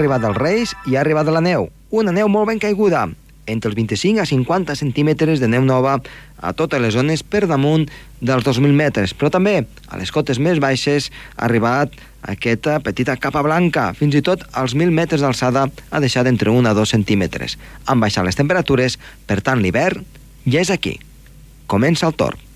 arribat els Reis i ha arribat la neu. Una neu molt ben caiguda, entre els 25 a 50 centímetres de neu nova a totes les zones per damunt dels 2.000 metres, però també a les cotes més baixes ha arribat aquesta petita capa blanca, fins i tot als 1.000 metres d'alçada ha deixat entre 1 a 2 centímetres. Han baixat les temperatures, per tant l'hivern ja és aquí. Comença el torn.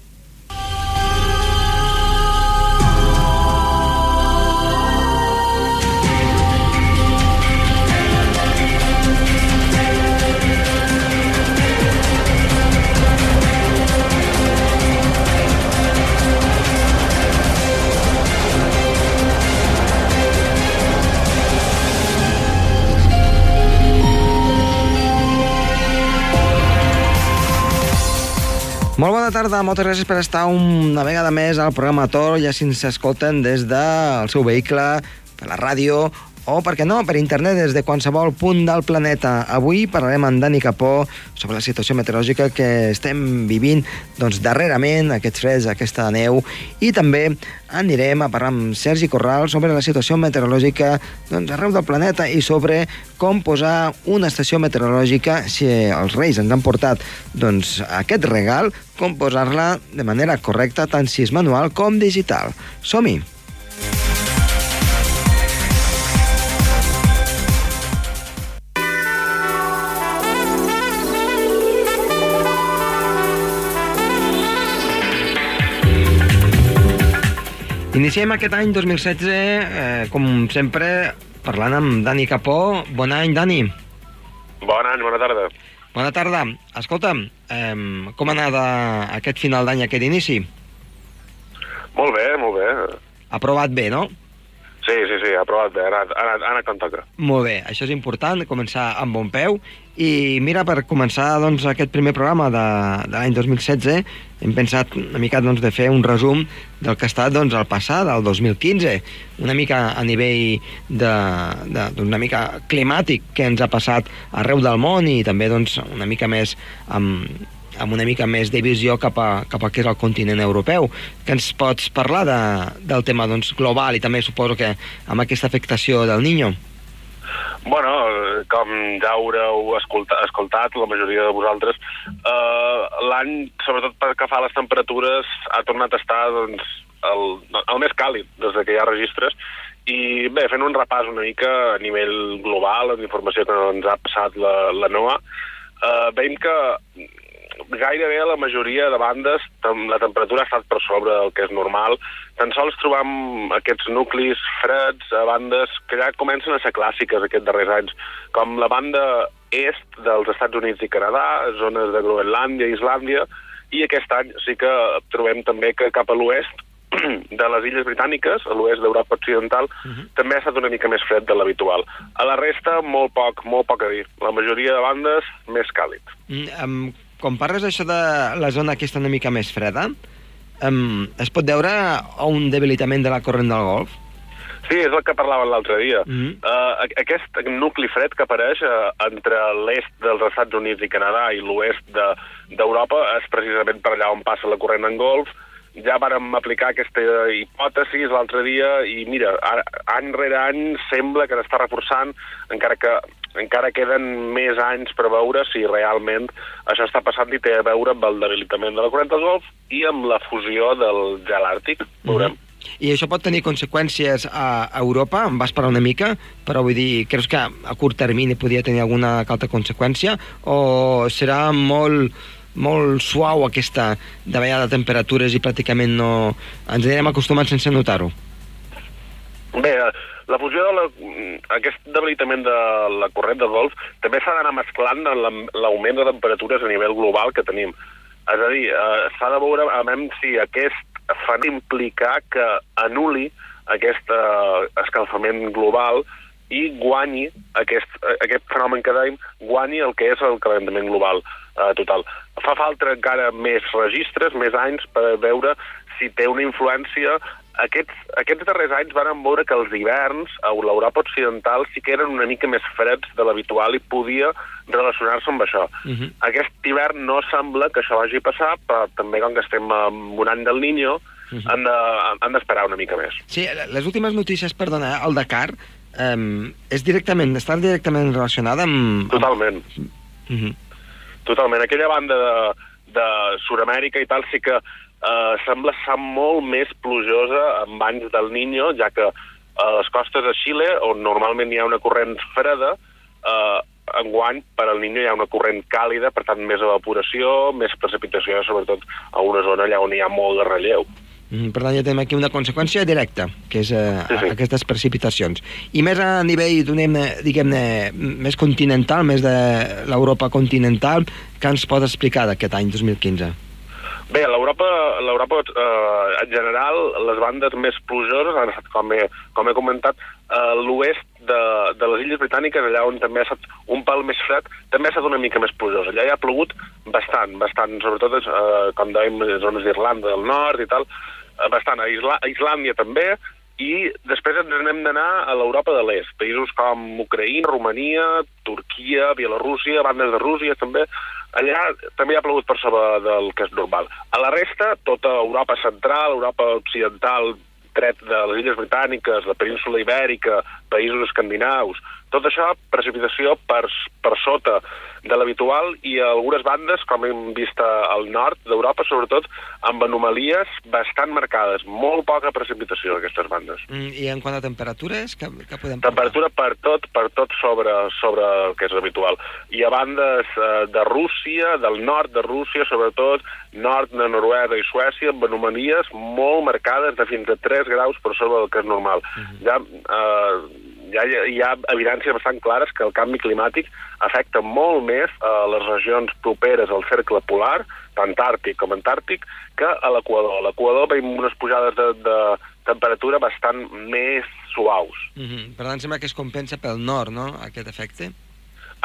Bona tarda, moltes gràcies per estar una vegada més al programa Tor, ja si ens escolten des del seu vehicle, per la ràdio o, per què no, per internet des de qualsevol punt del planeta. Avui parlarem amb Dani Capó sobre la situació meteorològica que estem vivint doncs, darrerament, aquests freds, aquesta neu, i també anirem a parlar amb Sergi Corral sobre la situació meteorològica doncs, arreu del planeta i sobre com posar una estació meteorològica, si els Reis ens han portat doncs, aquest regal, com posar-la de manera correcta, tant si és manual com digital. Som-hi! Iniciem aquest any 2016, eh, com sempre, parlant amb Dani Capó. Bon any, Dani. Bon any, bona tarda. Bona tarda. Escolta'm, eh, com ha anat eh, aquest final d'any, aquest inici? Molt bé, molt bé. Ha provat bé, no? Sí, sí, sí, ha provat bé, ha anat, ha anat, ha com toca. Molt bé, això és important, començar amb bon peu. I mira, per començar doncs, aquest primer programa de, de l'any 2016, hem pensat una mica doncs, de fer un resum del que ha estat doncs, el passat, el 2015, una mica a nivell de, de, doncs, una mica climàtic que ens ha passat arreu del món i també doncs, una mica més amb, amb una mica més de visió cap a, cap a què és el continent europeu. Que ens pots parlar de, del tema doncs, global i també suposo que amb aquesta afectació del Niño? Bueno, com ja haureu escoltat, escoltat la majoria de vosaltres, eh, l'any, sobretot pel que fa a les temperatures, ha tornat a estar doncs, el, el més càlid des que hi ha registres, i bé, fent un repàs una mica a nivell global, la informació que ens ha passat la, la NOAA, eh, veiem que gairebé a la majoria de bandes la temperatura ha estat per sobre del que és normal. Tan sols trobam aquests nuclis freds a bandes que ja comencen a ser clàssiques aquests darrers anys, com la banda est dels Estats Units i Canadà, zones de Groenlàndia i Islàndia, i aquest any sí que trobem també que cap a l'oest de les Illes Britàniques, a l'oest d'Europa Occidental, uh -huh. també ha estat una mica més fred de l'habitual. A la resta, molt poc, molt poc a dir. La majoria de bandes, més càlid. Mm, um, quan parles això de la zona aquesta una mica més freda, um, es pot veure un debilitament de la corrent del Golf? Sí, és el que parlaven l'altre dia. Mm -hmm. uh, aquest nucli fred que apareix uh, entre l'est dels Estats Units i Canadà i l'oest d'Europa de, és precisament per allà on passa la corrent en Golf. Ja vàrem aplicar aquesta hipòtesi l'altre dia i mira, any rere any sembla que n'està reforçant, encara que encara queden més anys per veure si realment això està passant i té a veure amb el debilitament de la corrent del Golf i amb la fusió del gel àrtic. Veurem. Mm -hmm. I això pot tenir conseqüències a Europa? Em vas parar una mica, però vull dir, creus que a curt termini podria tenir alguna altra conseqüència? O serà molt, molt suau aquesta davallada de temperatures i pràcticament no... ens anirem acostumant sense notar-ho? Bé, la fusió de la, aquest debilitament de la corrent de golf també s'ha d'anar mesclant amb l'augment de temperatures a nivell global que tenim. És a dir, eh, s'ha de veure a veure si aquest fa implicar que anuli aquest eh, escalfament global i guanyi aquest, aquest fenomen que dèiem, guanyi el que és el calentament global eh, total. Fa falta encara més registres, més anys, per veure si té una influència aquests, aquests darrers anys van veure que els hiverns a l'Europa occidental sí que eren una mica més freds de l'habitual i podia relacionar-se amb això. Uh -huh. Aquest hivern no sembla que això vagi a passar, però també com que estem en un any del Niño, uh -huh. han d'esperar de, una mica més. Sí, les últimes notícies, perdona, el Dakar, eh, és directament, està directament relacionada amb... Totalment. Amb... Uh -huh. Totalment. Aquella banda de, de Sud-amèrica i tal sí que eh, sembla ser molt més plujosa amb anys del Niño, ja que a les costes de Xile, on normalment hi ha una corrent freda, eh, enguany per al Niño hi ha una corrent càlida, per tant més evaporació, més precipitació, sobretot a una zona allà on hi ha molt de relleu. Mm, per tant, ja tenim aquí una conseqüència directa, que és eh, Sí, sí. aquestes precipitacions. I més a nivell, diguem-ne, més continental, més de l'Europa continental, què ens pot explicar d'aquest any 2015? Bé, a l'Europa, l'Europa eh, en general, les bandes més plujoses han estat, com he, com he comentat, a l'oest de, de les Illes Britàniques, allà on també ha estat un pal més fred, també ha estat una mica més plujós. Allà hi ha plogut bastant, bastant, sobretot, eh, com dèiem, zones d'Irlanda del Nord i tal, eh, bastant. A, Isla a Islàndia també, i després ens n'hem d'anar a l'Europa de l'Est, països com Ucraïna, Romania, Turquia, Bielorússia, bandes de Rússia també. Allà també ha plogut per sobre del que és normal. A la resta, tota Europa central, Europa occidental, tret de les Illes Britàniques, la península Ibèrica, països escandinaus, tot això, precipitació per, per sota de l'habitual i algunes bandes, com hem vist al nord d'Europa, sobretot, amb anomalies bastant marcades. Molt poca precipitació, aquestes bandes. Mm, I en quant a temperatures, què, què podem parlar? Temperatura per tot, per tot sobre, sobre el que és habitual. Hi ha bandes eh, de Rússia, del nord de Rússia, sobretot, nord de Noruega i Suècia, amb anomalies molt marcades de fins a 3 graus per sobre del que és normal. Uh -huh. Ja eh, ja hi ha, hi ha evidències bastant clares que el canvi climàtic afecta molt més a les regions properes al cercle polar, tant àrtic com antàrtic, que a l'equador. A l'equador veiem unes pujades de, de temperatura bastant més suaus. Mm -hmm. Per tant, sembla que es compensa pel nord, no?, aquest efecte.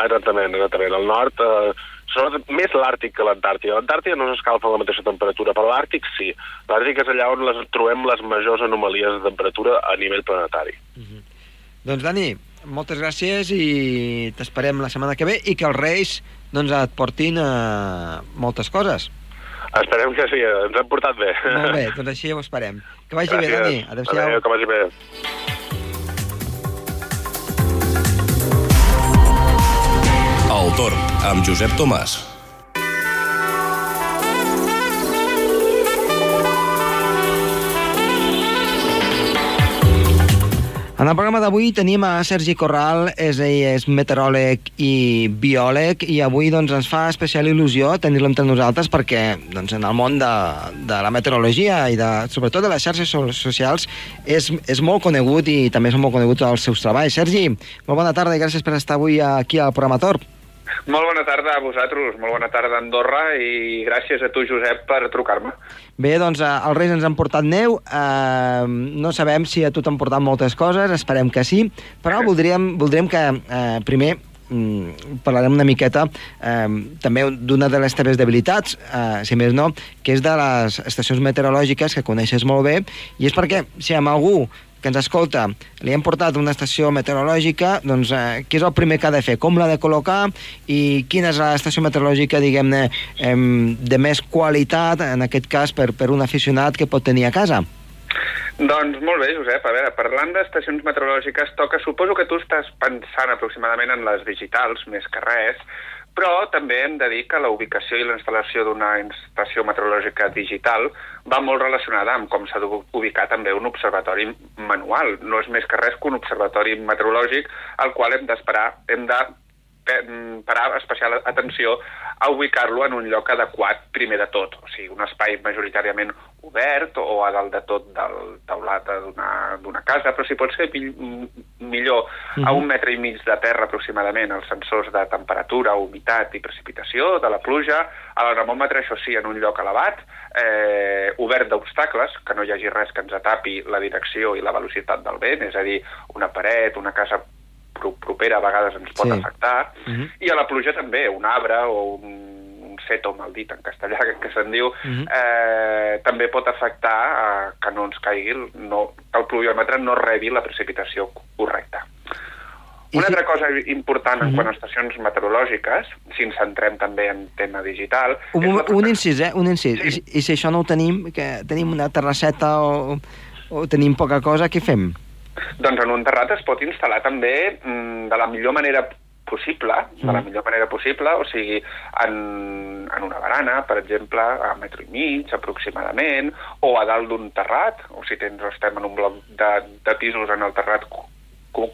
Exactament, exactament. Al nord, eh, sobretot més l'Àrtic que l'Antàrtida. L'Antàrtida no s'escalfa a la mateixa temperatura, però l'Àrtic sí. L'Àrtic és allà on les, trobem les majors anomalies de temperatura a nivell planetari. Mm -hmm. Doncs, Dani, moltes gràcies i t'esperem la setmana que ve i que els Reis doncs, et portin uh, moltes coses. Esperem que sí, ens hem portat bé. Molt bé, doncs així ho esperem. Que vagi Gràcies. bé, Dani. Adéu-siau. Adéu, que vagi bé. El torn amb Josep Tomàs. En el programa d'avui tenim a Sergi Corral, és, ell és meteoròleg i biòleg, i avui doncs, ens fa especial il·lusió tenir-lo entre nosaltres perquè doncs, en el món de, de la meteorologia i de, sobretot de les xarxes so- socials és, és molt conegut i també són molt coneguts els seus treballs. Sergi, molt bona tarda i gràcies per estar avui aquí al programa Tor. Molt bona tarda a vosaltres, molt bona tarda a Andorra i gràcies a tu, Josep, per trucar-me. Bé, doncs eh, els Reis ens han portat neu, eh, no sabem si a tu t'han portat moltes coses, esperem que sí, però voldríem, voldríem que eh, primer mm, parlarem una miqueta eh, també d'una de les teves debilitats, eh, si més no, que és de les estacions meteorològiques que coneixes molt bé, i és perquè si amb algú que ens escolta li hem portat una estació meteorològica, doncs eh, què és el primer que ha de fer? Com l'ha de col·locar? I quina és l'estació meteorològica, diguem-ne, em, de més qualitat, en aquest cas, per, per un aficionat que pot tenir a casa? Doncs molt bé, Josep. A veure, parlant d'estacions meteorològiques, toca... Suposo que tu estàs pensant aproximadament en les digitals, més que res, però també hem de dir que la ubicació i la instal·lació d'una estació meteorològica digital va molt relacionada amb com s'ha d'ubicar també un observatori manual. No és més que res que un observatori meteorològic al qual hem d'esperar, hem de mm, parar especial atenció a ubicar-lo en un lloc adequat primer de tot, o sigui, un espai majoritàriament obert o a dalt de tot del teulat d'una- casa, però si pot ser mill millor a un metre i mig de terra aproximadament els sensors de temperatura, humitat i precipitació de la pluja, a l'anemòmetre, això sí, en un lloc elevat, eh, obert d'obstacles, que no hi hagi res que ens atapi la direcció i la velocitat del vent, és a dir, una paret, una casa pro- propera a vegades ens pot Sí. afectar, Mhm. i a la pluja també, un arbre o un, un seto mal dit en castellà, que, que se'n diu, Mhm. eh, també pot afectar eh, que no ens caigui, el- no, que el pluviòmetre no rebi la precipitació correcta. Una si- altra cosa important en Mhm. quant a estacions meteorològiques, si ens centrem també en tema digital... Un, la un, incís, eh? Un incís. Sí. I, si- I si això no ho tenim, que tenim una terrasseta o, o tenim poca cosa, què fem? Doncs en un terrat es pot instal·lar també mm, de la millor manera possible, de la millor manera possible, o sigui, en, en una barana, per exemple, a metro i mig, aproximadament, o a dalt d'un terrat, o si tens, estem en un bloc de, de pisos en el terrat co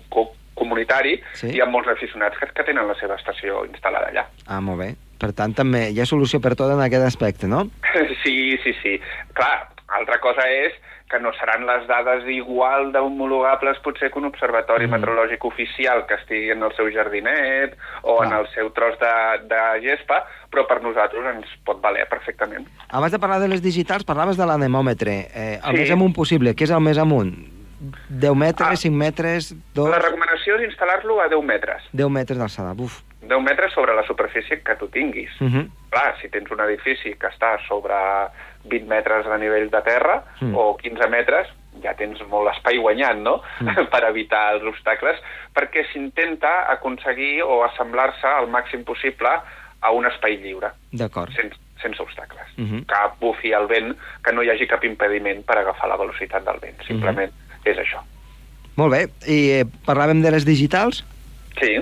co comunitari, Sí. hi ha molts aficionats que, que tenen la seva estació instal·lada allà. Ah, molt bé. Per tant, també hi ha solució per tot en aquest aspecte, no? Sí, sí, sí. Clar, altra cosa és que no seran les dades igual d'homologables potser que un observatori Mm. meteorològic oficial que estigui en el seu jardinet o Clar. en el seu tros de, de gespa, però per nosaltres ens pot valer perfectament. Abans de parlar de les digitals, parlaves de l'anemòmetre. Eh, el Sí. més amunt possible. Què és el més amunt? 10 metres, Ah. 5 metres, 2... La recomanació és instal·lar-lo a 10 metres. 10 metres d'alçada. Uf. 10 metres sobre la superfície que tu tinguis. Uh -huh. Clar, si tens un edifici que està sobre 20 metres de nivell de terra Mm. o 15 metres, ja tens molt espai guanyat, no?, Mm. per evitar els obstacles, perquè s'intenta aconseguir o assemblar-se al màxim possible a un espai lliure, D'acord. sense, sense obstacles. Mhm. Que bufi el vent, que no hi hagi cap impediment per agafar la velocitat del vent. Simplement és això. Molt bé. I eh, parlàvem de les digitals. Sí.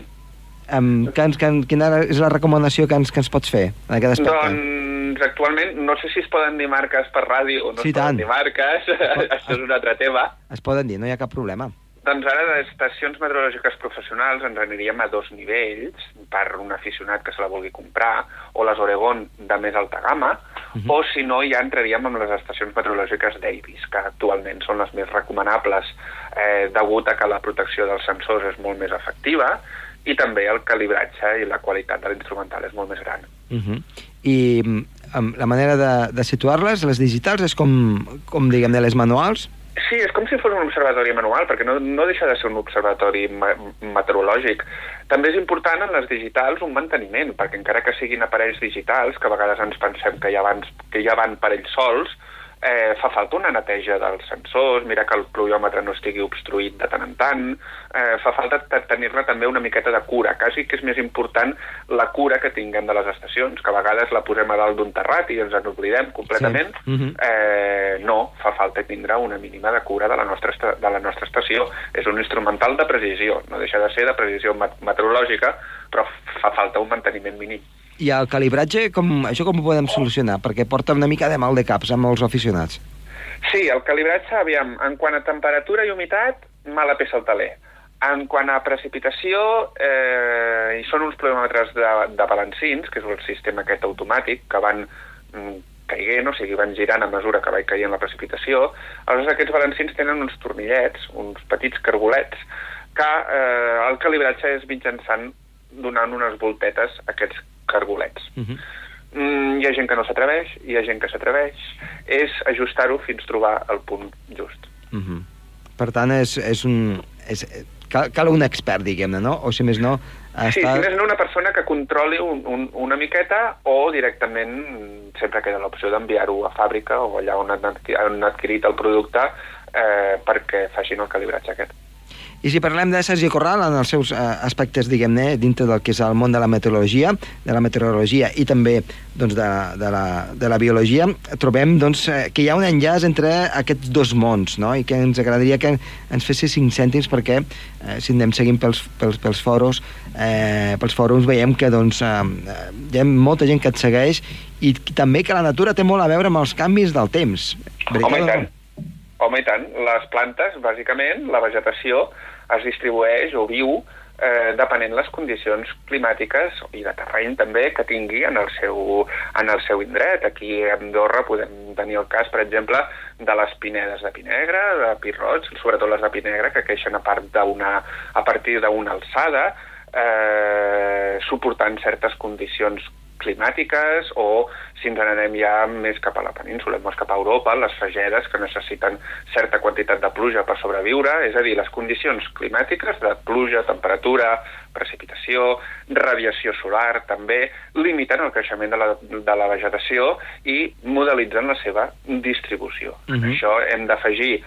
Um, que ens, que, quina és la recomanació que ens, que ens pots fer en aquest aspecte? Doncs actualment no sé si es poden dir marques per ràdio o no Sí, es poden tant. dir marques, això és un altre tema. Es poden dir, no hi ha cap problema. Doncs ara de estacions meteorològiques professionals ens aniríem a dos nivells per un aficionat que se la vulgui comprar o les Oregon de més alta gamma Mhm. o si no ja entraríem amb les estacions meteorològiques Davis que actualment són les més recomanables eh, degut a que la protecció dels sensors és molt més efectiva i també el calibratge i la qualitat de l'instrumental és molt més gran. Uh -huh. I um, la manera de, de situar-les, les digitals, és com, com diguem, de les manuals? Sí, és com si fos un observatori manual, perquè no, no deixa de ser un observatori me meteorològic. També és important en les digitals un manteniment, perquè encara que siguin aparells digitals, que a vegades ens pensem que ja van, que ja van per ells sols, eh, fa falta una neteja dels sensors, mira que el pluviòmetre no estigui obstruït de tant en tant, eh, fa falta te- tenir-ne també una miqueta de cura, quasi que és més important la cura que tinguem de les estacions, que a vegades la posem a dalt d'un terrat i ens en oblidem completament. Sí. Mhm. eh, no, fa falta tindre una mínima de cura de la, nostra de la nostra estació. És un instrumental de precisió, no deixa de ser de precisió met- meteorològica, però fa falta un manteniment mínim. I el calibratge, com, això com ho podem solucionar? Perquè porta una mica de mal de caps amb molts aficionats. Sí, el calibratge, aviam, en quant a temperatura i humitat, mala peça al taler. En quant a precipitació, eh, hi són uns pluviòmetres de, de balancins, que és el sistema aquest automàtic, que van mm, caiguent, o sigui, van girant a mesura que va caient la precipitació. Aleshores, aquests balancins tenen uns tornillets, uns petits cargolets, que eh, el calibratge és mitjançant donant unes voltetes a aquests cargolets. Uh -huh. Mm, hi ha gent que no s'atreveix, hi ha gent que s'atreveix. És ajustar-ho fins trobar el punt just. Uh -huh. Per tant, és, és un... És, cal, cal un expert, diguem-ne, no? O si més no... Sí, si més no una persona que controli un, un, una miqueta o directament mm, sempre queda l'opció d'enviar-ho a fàbrica o allà on han adquirit el producte eh, perquè facin el calibratge aquest. I si parlem de Sergi Corral en els seus eh, aspectes, diguem-ne, dintre del que és el món de la meteorologia, de la meteorologia i també doncs, de, de, la, de la biologia, trobem doncs, eh, que hi ha un enllaç entre aquests dos mons, no? i que ens agradaria que ens fessis cinc cèntims perquè eh, si anem seguint pels, pels, pels foros, eh, pels fòrums veiem que doncs, eh, hi ha molta gent que et segueix i també que la natura té molt a veure amb els canvis del temps. Veritat Home, i tant. Home, i tant. Les plantes, bàsicament, la vegetació es distribueix o viu eh, depenent les condicions climàtiques i de terreny també que tingui en el seu, en el seu indret. Aquí a Andorra podem tenir el cas, per exemple, de les pinedes de pi negre, de pi roig, sobretot les de pi negre, que creixen a, part a partir d'una alçada, eh, suportant certes condicions climàtiques o si ens n'anem ja més cap a la península, més cap a Europa, les fagedes que necessiten certa quantitat de pluja per sobreviure, és a dir, les condicions climàtiques de pluja, temperatura, precipitació, radiació solar també, limiten el creixement de la, de la vegetació i modelitzen la seva distribució. Mhm. Això hem d'afegir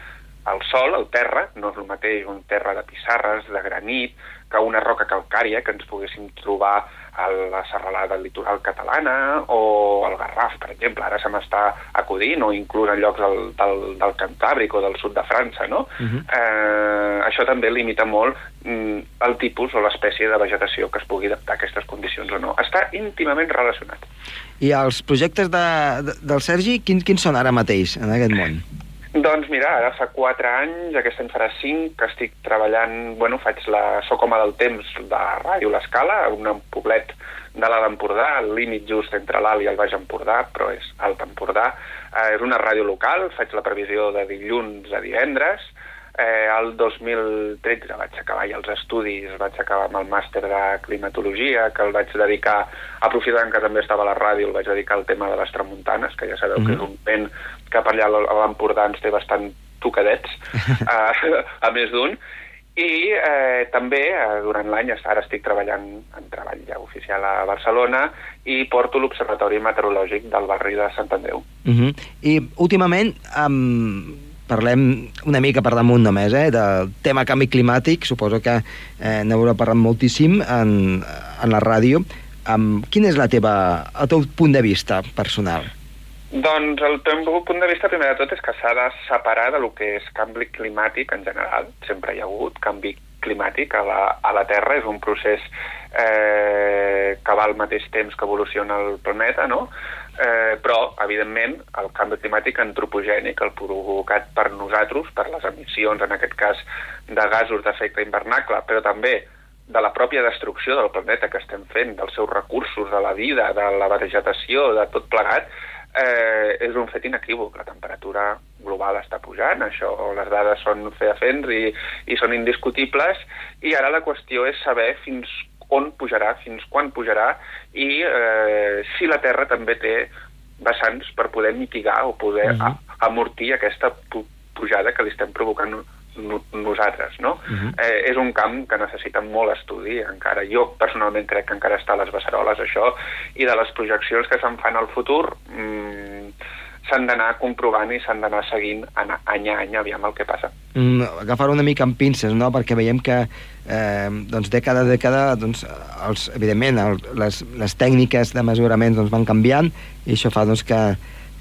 el sol, el terra, no és el mateix un terra de pissarres, de granit, que una roca calcària que ens poguéssim trobar a la serralada litoral catalana o al Garraf, per exemple, ara se m'està acudint, o inclús en llocs del, del, del Cantàbric o del sud de França, no? Uh -huh. eh, això també limita molt mm, el tipus o l'espècie de vegetació que es pugui adaptar a aquestes condicions o no. Està íntimament relacionat. I els projectes de, de, del Sergi, quins, quins són ara mateix en aquest món? Doncs mira, ara fa 4 anys, aquest any farà 5, que estic treballant, bueno, faig la Socoma del Temps de Ràdio L'Escala, un poblet de l'Alt Empordà, el límit just entre l'Alt i el Baix Empordà, però és Alt Empordà. Eh, és una ràdio local, faig la previsió de dilluns a divendres, Eh, el 2013 vaig acabar ja els estudis, vaig acabar amb el màster de climatologia, que el vaig dedicar, aprofitant que també estava a la ràdio, el vaig dedicar al tema de les tramuntanes, que ja sabeu mm -hmm. que és un vent que per allà a l'Empordà ens té bastant tocadets, eh, a més d'un, i eh, també eh, durant l'any, ara estic treballant en treball ja oficial a Barcelona i porto l'Observatori Meteorològic del barri de Sant Andreu. Uh -huh. I últimament, um, parlem una mica per damunt només, eh, del tema canvi climàtic, suposo que eh, n'haurà parlat moltíssim en, en la ràdio. Um, quin és la teva, el teu punt de vista personal? Doncs el teu punt de vista, primer de tot, és que s'ha de separar de lo que és canvi climàtic en general. Sempre hi ha hagut canvi climàtic a la, a la Terra, és un procés eh, que va al mateix temps que evoluciona el planeta, no? Eh, però, evidentment, el canvi climàtic antropogènic, el provocat per nosaltres, per les emissions, en aquest cas, de gasos d'efecte invernacle, però també de la pròpia destrucció del planeta que estem fent, dels seus recursos, de la vida, de la vegetació, de tot plegat, eh, és un fet inequívoc. La temperatura global està pujant, això, les dades són feafents i, i són indiscutibles, i ara la qüestió és saber fins on pujarà, fins quan pujarà i eh, si la Terra també té vessants per poder mitigar o poder uh -huh. amortir aquesta pujada que li estem provocant nosaltres, no? Uh -huh. eh, és un camp que necessita molt estudi encara. Jo personalment crec que encara està a les beceroles això i de les projeccions que se'n fan al futur mmm, s'han d'anar comprovant i s'han d'anar seguint any a any, aviam el que passa. Mm, agafar una mica amb pinces, no?, perquè veiem que eh, doncs dècada a dècada, doncs, els, evidentment, el, les, les tècniques de mesurament doncs, van canviant i això fa doncs, que,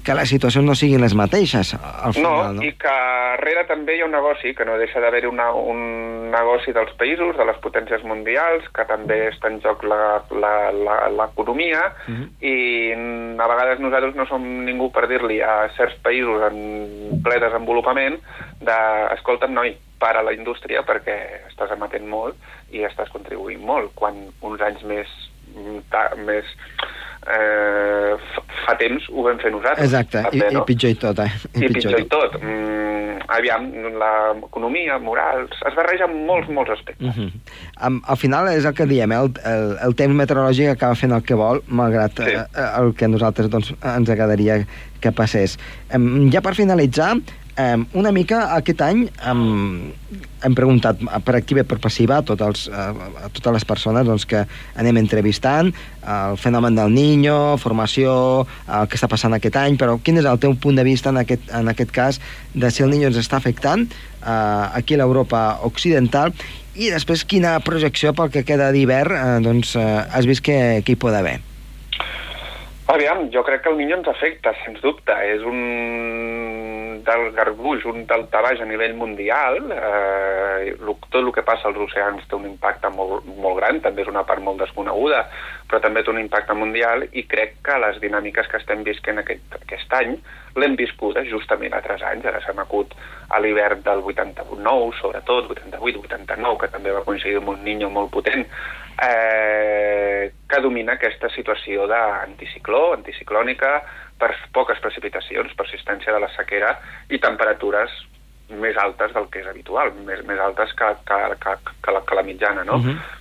que les situacions no siguin les mateixes al final, no? no? i que darrere també hi ha un negoci, que no deixa d'haver-hi un negoci dels països, de les potències mundials, que també està en joc l'economia, uh mhm. -huh. i a vegades nosaltres no som ningú per dir-li a certs països en ple desenvolupament de, escolta'm, noi, para la indústria perquè estàs emetent molt i estàs contribuint molt, quan uns anys més, ta, més eh, fa temps ho vam fer nosaltres. Exacte, també, I, no? i pitjor i tot, eh? I, I pitjor, pitjor i tot. Mm, aviam, l'economia, morals, es barreja en molts, molts aspectes. Mm -hmm. um, al final és el que diem, eh? el, el, el temps meteorològic acaba fent el que vol, malgrat sí. eh, el que nosaltres doncs, ens agradaria que passés. Um, ja per finalitzar, Um, una mica aquest any um, hem preguntat per activa i per passiva a, tots els, a, a totes les persones doncs, que anem entrevistant el fenomen del Niño, formació, el que està passant aquest any, però quin és el teu punt de vista en aquest, en aquest cas de si el Niño ens està afectant uh, aquí a l'Europa occidental i després quina projecció pel que queda d'hivern uh, doncs, uh, has vist que, que hi pot haver? Aviam, jo crec que el ens afecta, sens dubte. És un del garbuix, un daltabaix a nivell mundial. Eh, tot el que passa als oceans té un impacte molt, molt gran, també és una part molt desconeguda, però també té un impacte mundial i crec que les dinàmiques que estem visquent aquest, aquest any l'hem viscuda justament altres anys. Ara se m'acut a l'hivern del 89, sobretot, 88-89, que també va coincidir amb un Niño molt potent, eh, que domina aquesta situació d'anticicló, anticiclònica, per poques precipitacions, persistència de la sequera i temperatures més altes del que és habitual, més, més altes que, que, que, que, la, que la mitjana, no? Uh mhm. -huh.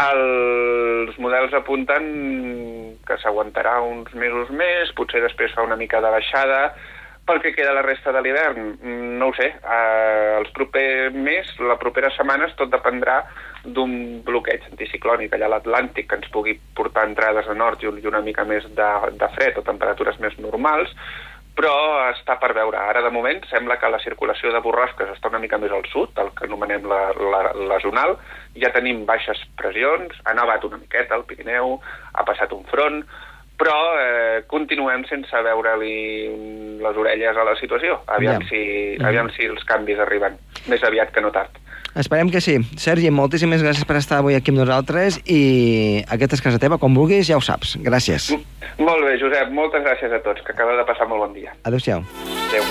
Els models apunten que s'aguantarà uns mesos més, potser després fa una mica de baixada, pel que queda la resta de l'hivern, no ho sé. Eh, els propers mes, la propera setmanes, tot dependrà d'un bloqueig anticiclònic allà a l'Atlàntic que ens pugui portar entrades a nord i una mica més de, de fred o temperatures més normals, però està per veure. Ara, de moment, sembla que la circulació de borrasques està una mica més al sud, el que anomenem la, la, la zonal. Ja tenim baixes pressions, ha nevat una miqueta al Pirineu, ha passat un front, però eh, continuem sense veure-li les orelles a la situació. Aviam, Ja. si, aviam si els canvis arriben més aviat que no tard. Esperem que sí. Sergi, moltíssimes gràcies per estar avui aquí amb nosaltres i aquesta és casa teva, com vulguis, ja ho saps. Gràcies. Molt bé, Josep, moltes gràcies a tots, que acabeu de passar molt bon dia. Adéu-siau. Adéu.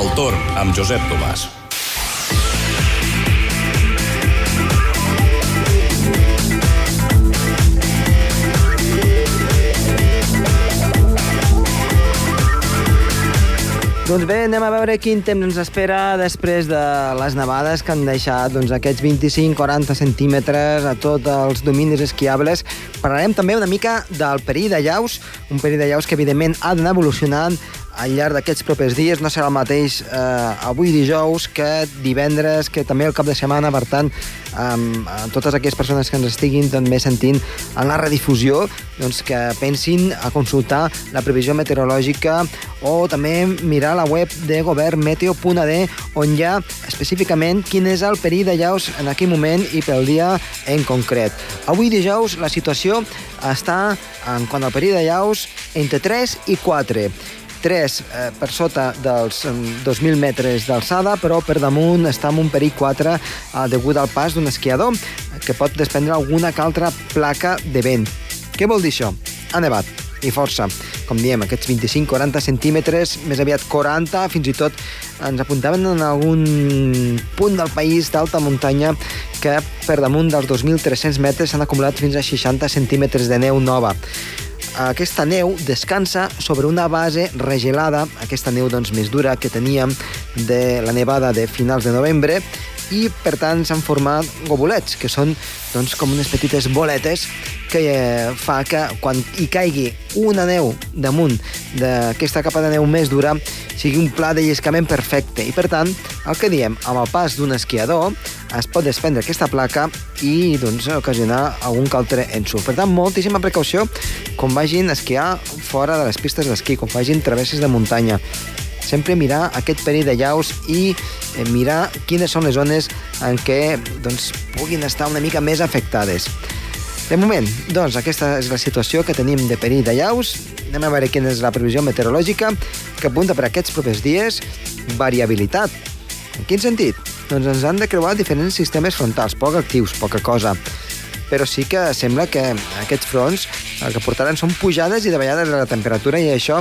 El torn amb Josep Tomàs. Doncs bé, anem a veure quin temps ens espera després de les nevades que han deixat doncs, aquests 25-40 centímetres a tots els dominis esquiables. Parlarem també una mica del perill de llaus, un perill de llaus que evidentment ha d'anar evolucionant al llarg d'aquests propers dies. No serà el mateix eh, avui dijous que divendres, que també el cap de setmana, per tant, amb totes aquelles persones que ens estiguin també sentint en la redifusió, doncs que pensin a consultar la previsió meteorològica o també mirar la web de governmeteo.ad on hi ha específicament quin és el perill de llaus en aquell moment i pel dia en concret. Avui dijous la situació està, en quant al perill de llaus, entre 3 i 4. 3 eh, per sota dels mm, 2.000 metres d'alçada, però per damunt està amb un perill 4 eh, degut al pas d'un esquiador que pot desprendre alguna que altra placa de vent. Què vol dir això? Ha nevat, i força. Com diem, aquests 25-40 centímetres, més aviat 40, fins i tot ens apuntaven en algun punt del país d'alta muntanya que per damunt dels 2.300 metres s'han acumulat fins a 60 centímetres de neu nova aquesta neu descansa sobre una base regelada, aquesta neu doncs, més dura que teníem de la nevada de finals de novembre, i per tant s'han format gobulets, que són doncs, com unes petites boletes que eh, fa que quan hi caigui una neu damunt d'aquesta capa de neu més dura sigui un pla de lliscament perfecte i per tant el que diem, amb el pas d'un esquiador es pot desprendre aquesta placa i doncs, ocasionar algun que altre ensurt. Per tant, moltíssima precaució quan vagin a esquiar fora de les pistes d'esquí, quan vagin travesses de muntanya. Sempre mirar aquest perill de llaus i eh, mirar quines són les zones en què doncs, puguin estar una mica més afectades. De moment, doncs, aquesta és la situació que tenim de perill de llaus. Anem a veure quina és la previsió meteorològica que apunta per aquests propers dies variabilitat. En quin sentit? Doncs ens han de creuar diferents sistemes frontals, poc actius, poca cosa. Però sí que sembla que aquests fronts el que portaran són pujades i davallades de la temperatura i això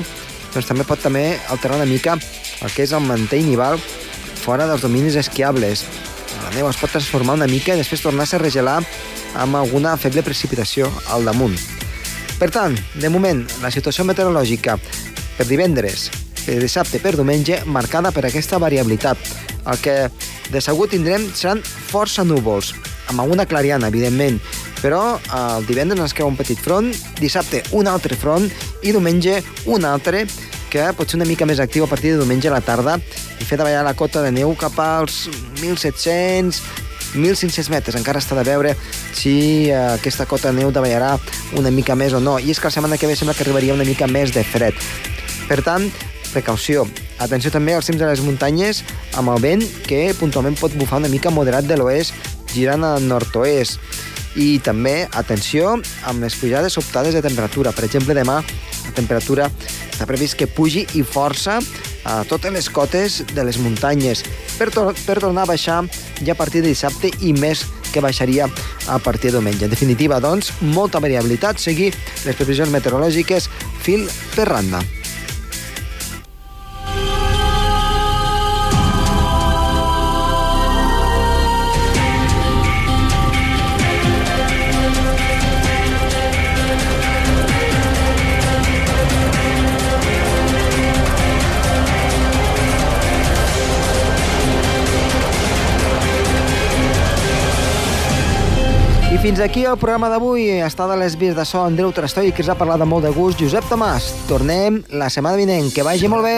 doncs, també pot també alterar una mica el que és el mantell nival fora dels dominis esquiables. La neu es pot transformar una mica i després tornar-se a regelar amb alguna feble precipitació al damunt. Per tant, de moment, la situació meteorològica per divendres, per dissabte per diumenge, marcada per aquesta variabilitat. El que de segur tindrem seran força núvols, amb alguna clariana, evidentment, però el divendres ens queda un petit front, dissabte un altre front i diumenge un altre que pot ser una mica més actiu a partir de diumenge a la tarda i fer davallar la cota de neu cap als 1.700, 1.500 metres. Encara està de veure si eh, aquesta cota de neu davallarà una mica més o no. I és que la setmana que ve sembla que arribaria una mica més de fred. Per tant, precaució. Atenció també als cims de les muntanyes amb el vent que puntualment pot bufar una mica moderat de l'oest girant al nord-oest. I també, atenció, amb les pujades sobtades de temperatura. Per exemple, demà la temperatura està previst que pugi i força a totes les cotes de les muntanyes per, tor per tornar a baixar ja a partir de dissabte i més que baixaria a partir de diumenge. En definitiva, doncs, molta variabilitat, seguir les previsions meteorològiques fil per randa. Fins aquí el programa d'avui. Està de les vies de so Andreu Trastoi, que us ha parlat de molt de gust, Josep Tomàs. Tornem la setmana vinent. Que vagi molt bé.